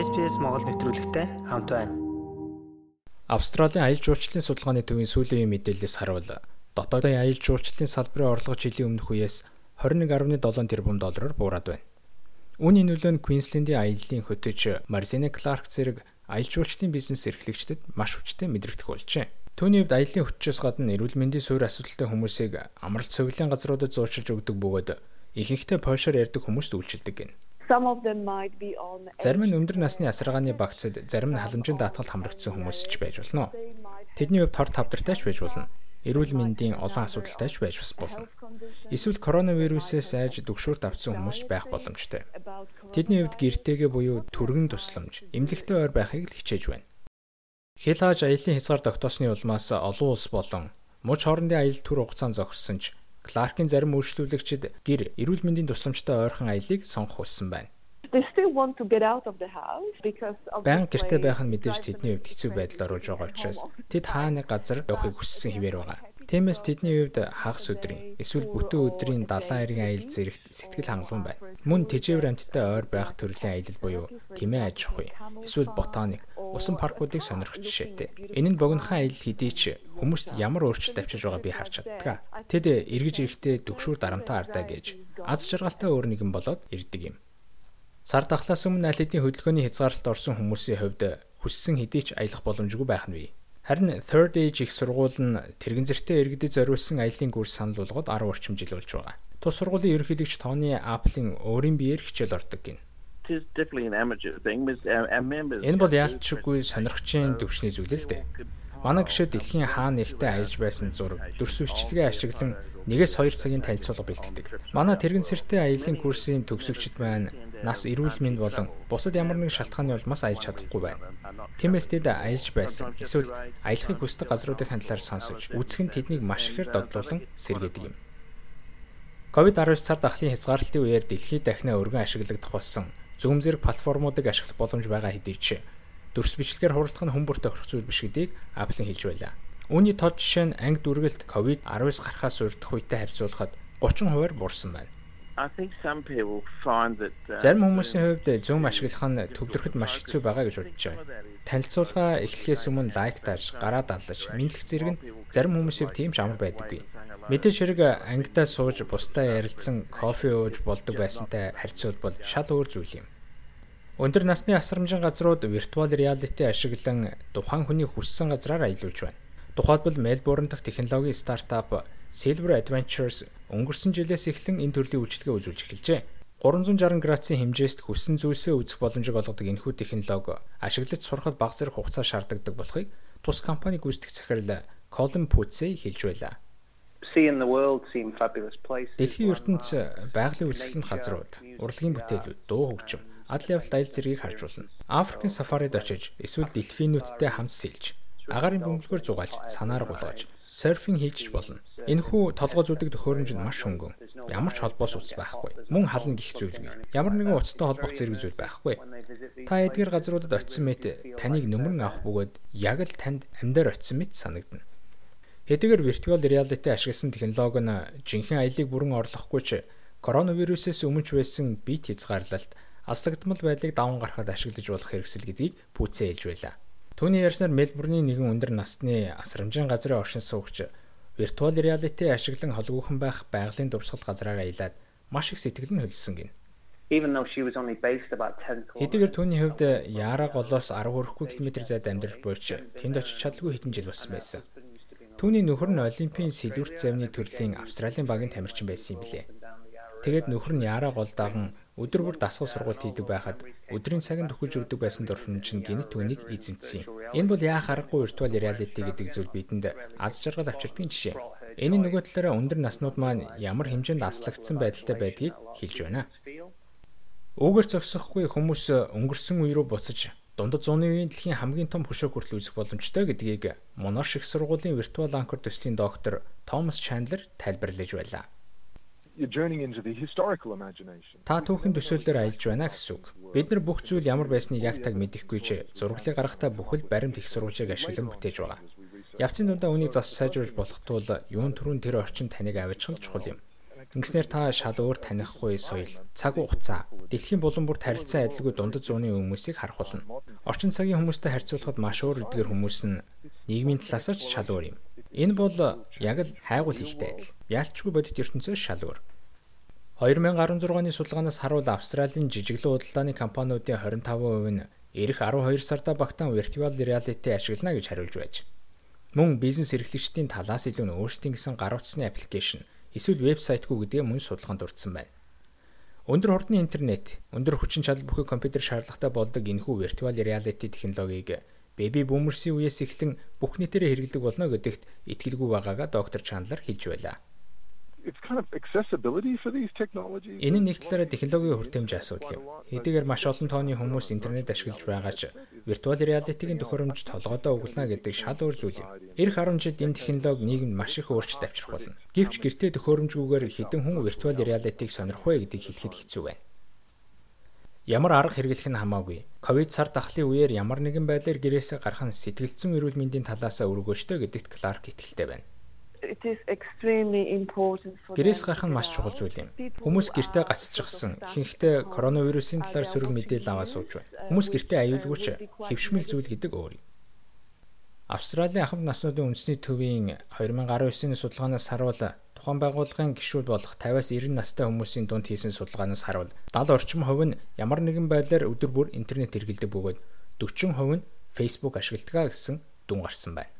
SPS Монгол нэвтрүүлэгтэй хамт байна. Австралийн аялал жуулчлалын судалгааны төвийн сүүлийн мэдээлэлээс харуул дотоодын аялал жуулчлалын салбарын орлого жилийн өмнөх үеэс 21.7 тэрбум доллараар буураад байна. Үүний нөлөө нь Квинслендийн аяллаа хөтөж Марсина Кларк зэрэг аялал жуулчлалын бизнес эрхлэгчдэд маш хүчтэй мэдрэгдэх болжээ. Түүний хувьд аяллаа хөтчөөс гадна эрүүл мэндийн суурь асуудалтай хүмүүсийг амралт цовлын газруудад зуурчилж өгдөг бөгөөд ихэнхдээ польшоор ярьдаг хүмүүст үйлчилдэг гэнэ. Зарим нь өндөр насны асаргааны багцад, зарим нь халамжийн даатгалд хамрагдсан хүмүүс ч байж болно. Тэдний хувьд хор тавдартай ч байж болно. Эрүүл мэндийн олон асуудалтай ч байж бас болно. Эсвэл коронавирусээс айж дүгшүүрт авсан хүмүүс ч байх боломжтой. Тэдний хувьд гэртээгээ буюу түргэн тусламж, эмнэлэгтэй ойр байхыг л хичээж байна. Хэл хааж аялын хязгаар тогтоосны улмаас олон улс болон муж хоорондын аялал түр хугацаанд зогссон ч Кларкийн зарим үйлчлүүлэгчид гэр эрүүл мэндийн тусламжтай ойрхон аялыг сонгох хүссэн байна. Банк гэртээ байх нь мэдээж тэдний хувьд хэцүү байдалд оруулж байгаа учраас тэд хаа нэг газар явахыг хүссэн хിവэр байгаа. Тиймээс тэдний хувьд хагас өдрийн эсвэл бүтэн өдрийн далайн эргийн аялал зэрэгт сэтгэл хангалуун байна. Мөн тэжээвэр амьттай ойр байх төрлийн аялал буюу тэмээ аж ахуй, эсвэл ботаник, усан паркуудыг сонирхох жишээтэй. Энэ нь богинохан аялал хэдий ч хүмүүст ямар өөрчлөлт авчирж байгааг би харж чаддаг. Тэд эргэж ирэхдээ дүгшүүр дарамтаа ардаа гэж аз жаргалтай өөр нэгэн болоод ирдэг юм. Сар дахлаас өмнө аль хэдийн хөдөлгөөний хязгаарлалт орсон хүмүүсийн хувьд хүссэн хэдий ч аялах боломжгүй байх нь бий. Харин Third Age их сургууль нь тэрэгэн зэртэй иргэдэд зориулсан аялын курс санал болгоод 10 орчим жил болж байгаа. Тус сургуулийн ерөнхийлөгч Тони Апплин өөрийн биеэр хичээл ордог гин. Энэ бол яалтчгүй сонирхчийн төвчний зүйл л дээ. Манай гişэ дэлхийн хаана ихтэй аялж байсан зураг, дүрс үсчилгээ ашиглан нэгээс 2 цагийн танилцуулга бэлтгэдэг. Манай тэрэгэн сэртэй аялын курсын төгсөгчд маань нас эрүүл мэнд болон бусад ямар нэгэн шалтгааны улмаас аялж чадахгүй байна. Тиймээс тэд аялж байсан. Эсвэл аялахыг хүсдэг газруудын талаар сонсож, үзэх нь тэднийг маш ихээр догдлуулан сэргээдэг юм. COVID-19 цар дахлын хязгаарлалтын үеэр дэлхийд дахинаа өргөн ашиглагдах болсон Zoom зэрэг платформуудыг ашиглах боломж байгаа хэдий ч дүрс бичлэгээр хуралдах нь хүмүүр тохирох зүйл биш гэдгийг Apple хэлж байлаа. Үүний тод жишээ нь анги дүргэлт COVID-19 гарахаас урьдах үетэй харьцуулахад 30% буурсан байна. Зарим хүмүүсийн хувьд Zoom ашиглах нь төвлөрөхөд маш хэцүү байгаа гэж бодож байна. Танилцуулга эхлэхээс өмнө лайктаж, гараа даллаж, мэдлэг зэрэг нь зарим хүмүүсийн тийм ч амар байдаггүй. Мэдээж хэрэг ангидаа сууж бусдаа ярилцсан кофе ууж болдог байсантай харьцуулбал шал өөр зүйл юм. Өндөр насны асрамжийн газрууд виртуал реалити ашиглан тухайн хүний хүссэн газраар аялуулж байна. Тухайлбал Мельбурн дахь технологийн стартап Silver Adventures өнгөрсөн жилээс эхлэн энэ төрлийн үйлчилгээ үзүүлж эхэлжээ. 360 градусын хэмжээст хүссэн зүйлсээ үзэх боломжийг олгодог энэхүү технологи ашиглаж сурахад бага зэрэг хугацаа шаарддаг болохыг тус компани гүйцэтгэх захирал Colin Putsey хэлж байлаа. Дэлхийн ертөнц байгалийн үйлчлэлийн газрууд, урлагийн бүтээлүүд, дуу хөгжим, адал явалт аялал зэргийг харж болно. Африкийн сафарид очиж, эсвэл дельфинүүдтэй хамт сэлж, агаарын бөмбөлгөөр зугаалж, санаар гулгаж, серфинг хийж болно. Энэхүү толгой зүдэг төхөөрөмж нь маш хөнгөн. Ямар ч холбоос утас байхгүй. Мөн хална гих зүйлгүй. Ямар нэгэн утастай холбох зэрэг зүйл байхгүй. Та эдгээр газруудад очисон мэт таныг нөмрөн авах бөгөөд яг л танд амьдаар очисон мэт санагдана. Хэдийгээр virtual reality ашигласан технологи нь жинхэнэ аялыг бүрэн орлохгүй ч коронавирусээс өмнө ч байсан бит хязгаарлалт аслагдмал байдлыг даван гаргахад ашиглаж болох хэрэгсэл гэдгийг пүүцээ хэлж байлаа. Түүний ярьснаар Мельбурний нэгэн өндөр насны асрамжийн газрын оршин суугч виртуал реалити ашиглан холгүйхан байх байгалийн дурсгал газраар аялаад маш их сэтгэл нь хөлсөн гин. Хэдийгээр түүний хувьд Яра голоос 10 хүрэхгүй километр зайд амьдрах буйч тэнд очиж чадлагүй хэдэн жил болсон байсан. Түүний нөхөр нь Олимпийн сэлгүрт завны төрлийн Австралийн багийн тамирчин байсан юм билээ. Тэгээд нөхөр нь Яра гол даган өдөр бүр дасгал сургалт хийдэг байхад өдрийн цагт төхөж өгдөг байсан дурхамж нь гинт түүнийг эзэмдсэн юм. Энэ бол яа харахгүй виртуал реалити гэдэг зүйл бидэнд аз жаргал авчирдгийн жишээ. Энэ нөгөө талаараа өндөр наснууд маань ямар хэмжээнд аслагдсан байдалтай байдгийг хэлж байна. Өгөр зогсохгүй хүмүүс өнгөрсөн үе рүү буцаж дундад зууны үеийн дэлхийн хамгийн том хөшөө хүртэл үзэх боломжтой гэдгийг Monash их сургуулийн виртуал анкер төслийн доктор Томас Чандлер тайлбарлаж байлаа. Та түүхэн төсөөллөөр аялж байна гэсэн үг. Бид нар бүх зүйл ямар байсныг яг таг мэдэхгүй ч зураглыг гаргахтаа бүхэл баримт их сурвалжийг ашиглан бүтээж байгаа. Явцын дундаа үнийг зас сайжруулж болох тул юун түрүүн тэр орчин таныг авчрах чухал юм. Ингэснээр та шал өөр танихгүй соёл, цаг хугацаа, дэлхийн булан бүрт харилцаа адилгүй дундад зууны хүмүүсийг харах болно. Орчин цагийн хүмүүстэй харьцуулахад маш өөр эдгээр хүмүүс нь нийгмийн талаас ч шал өөр юм. Энэ бол яг л хайгуул ихтэй адил. Яалчгүй бодит ертөнцөөс шал өөр. 2016 оны судалгаанаас харуул Австралийн жижиглэн худалдааны компаниудын 25% нь Ирэх 12 сарда багтаан virtual reality ашиглана гэж хариулж байж. Мөн бизнес эрхлэгчдийн талаас илүү нь өөрсдийн гэсэн гар утасны аппликейшн эсвэл вебсайтгүй гэдгээ мөн судалгаанд дурдсан байна. Өндөр хурдны интернет, өндөр хүчин чадал бүхий компьютер шаардлагатай болдог энэхүү virtual reality технологиг беби бүүмерсийн үеэс эхлэн бүх нийтээрээ хэрэглэдэг болно гэдэгт итгэлгүй байгаагаа доктор Чандлер хэлж байлаа. Энэ нь нэг талаараа технологийн хүртээмж асуудал юм. Хэдийгээр маш олон тооны хүмүүс интернет ашиглаж байгаа ч виртуал реалитигийн төхөөрөмж толгойдоо өглөнө гэдэг шал өөр зүйл юм. Ирэх 10 жилд энэ технологи нийгэмд маш их өөрчлөлт авчрах болно. Гэвч гэртээ төхөөрөмжгүйгээр хэдэн хүн виртуал реалитиг сонирх вэ гэдгийг хэлэхэд хэцүү байна. Ямар арга хэрэглэх нь хамаагүй. Ковид сар дахлын үеэр ямар нэгэн байдлаар гэрээсээ гарах нь сэтгэл зүйн эрүүл мэндийн талаас өргөөжтэй гэдэгт Кларк итгэлтэй байна. Гэрээс гарах нь маш чухал зүйл юм. Хүмүүс гэртээ гацчихсан. Ихэнхдээ коронавирусын талаар сөрөг мэдээлэл аваад сууж байна. Хүмүүс гэртээ аюулгүйч хэвшмэл зүйл гэдэг өөр юм. Австралийн ахмад наснуудын үндэсний төвийн 2019-ны судалгаанаас харуул тухайн байгууллагын гишүүд болох 50-аас 90 настай хүмүүсийн дунд хийсэн судалгаанаас харуул 70 орчим хувь нь ямар нэгэн байдлаар өдөр бүр интернет хэрэглэдэг бөгөөд 40% нь Facebook ашигладаг гэсэн дүн гарсан байна.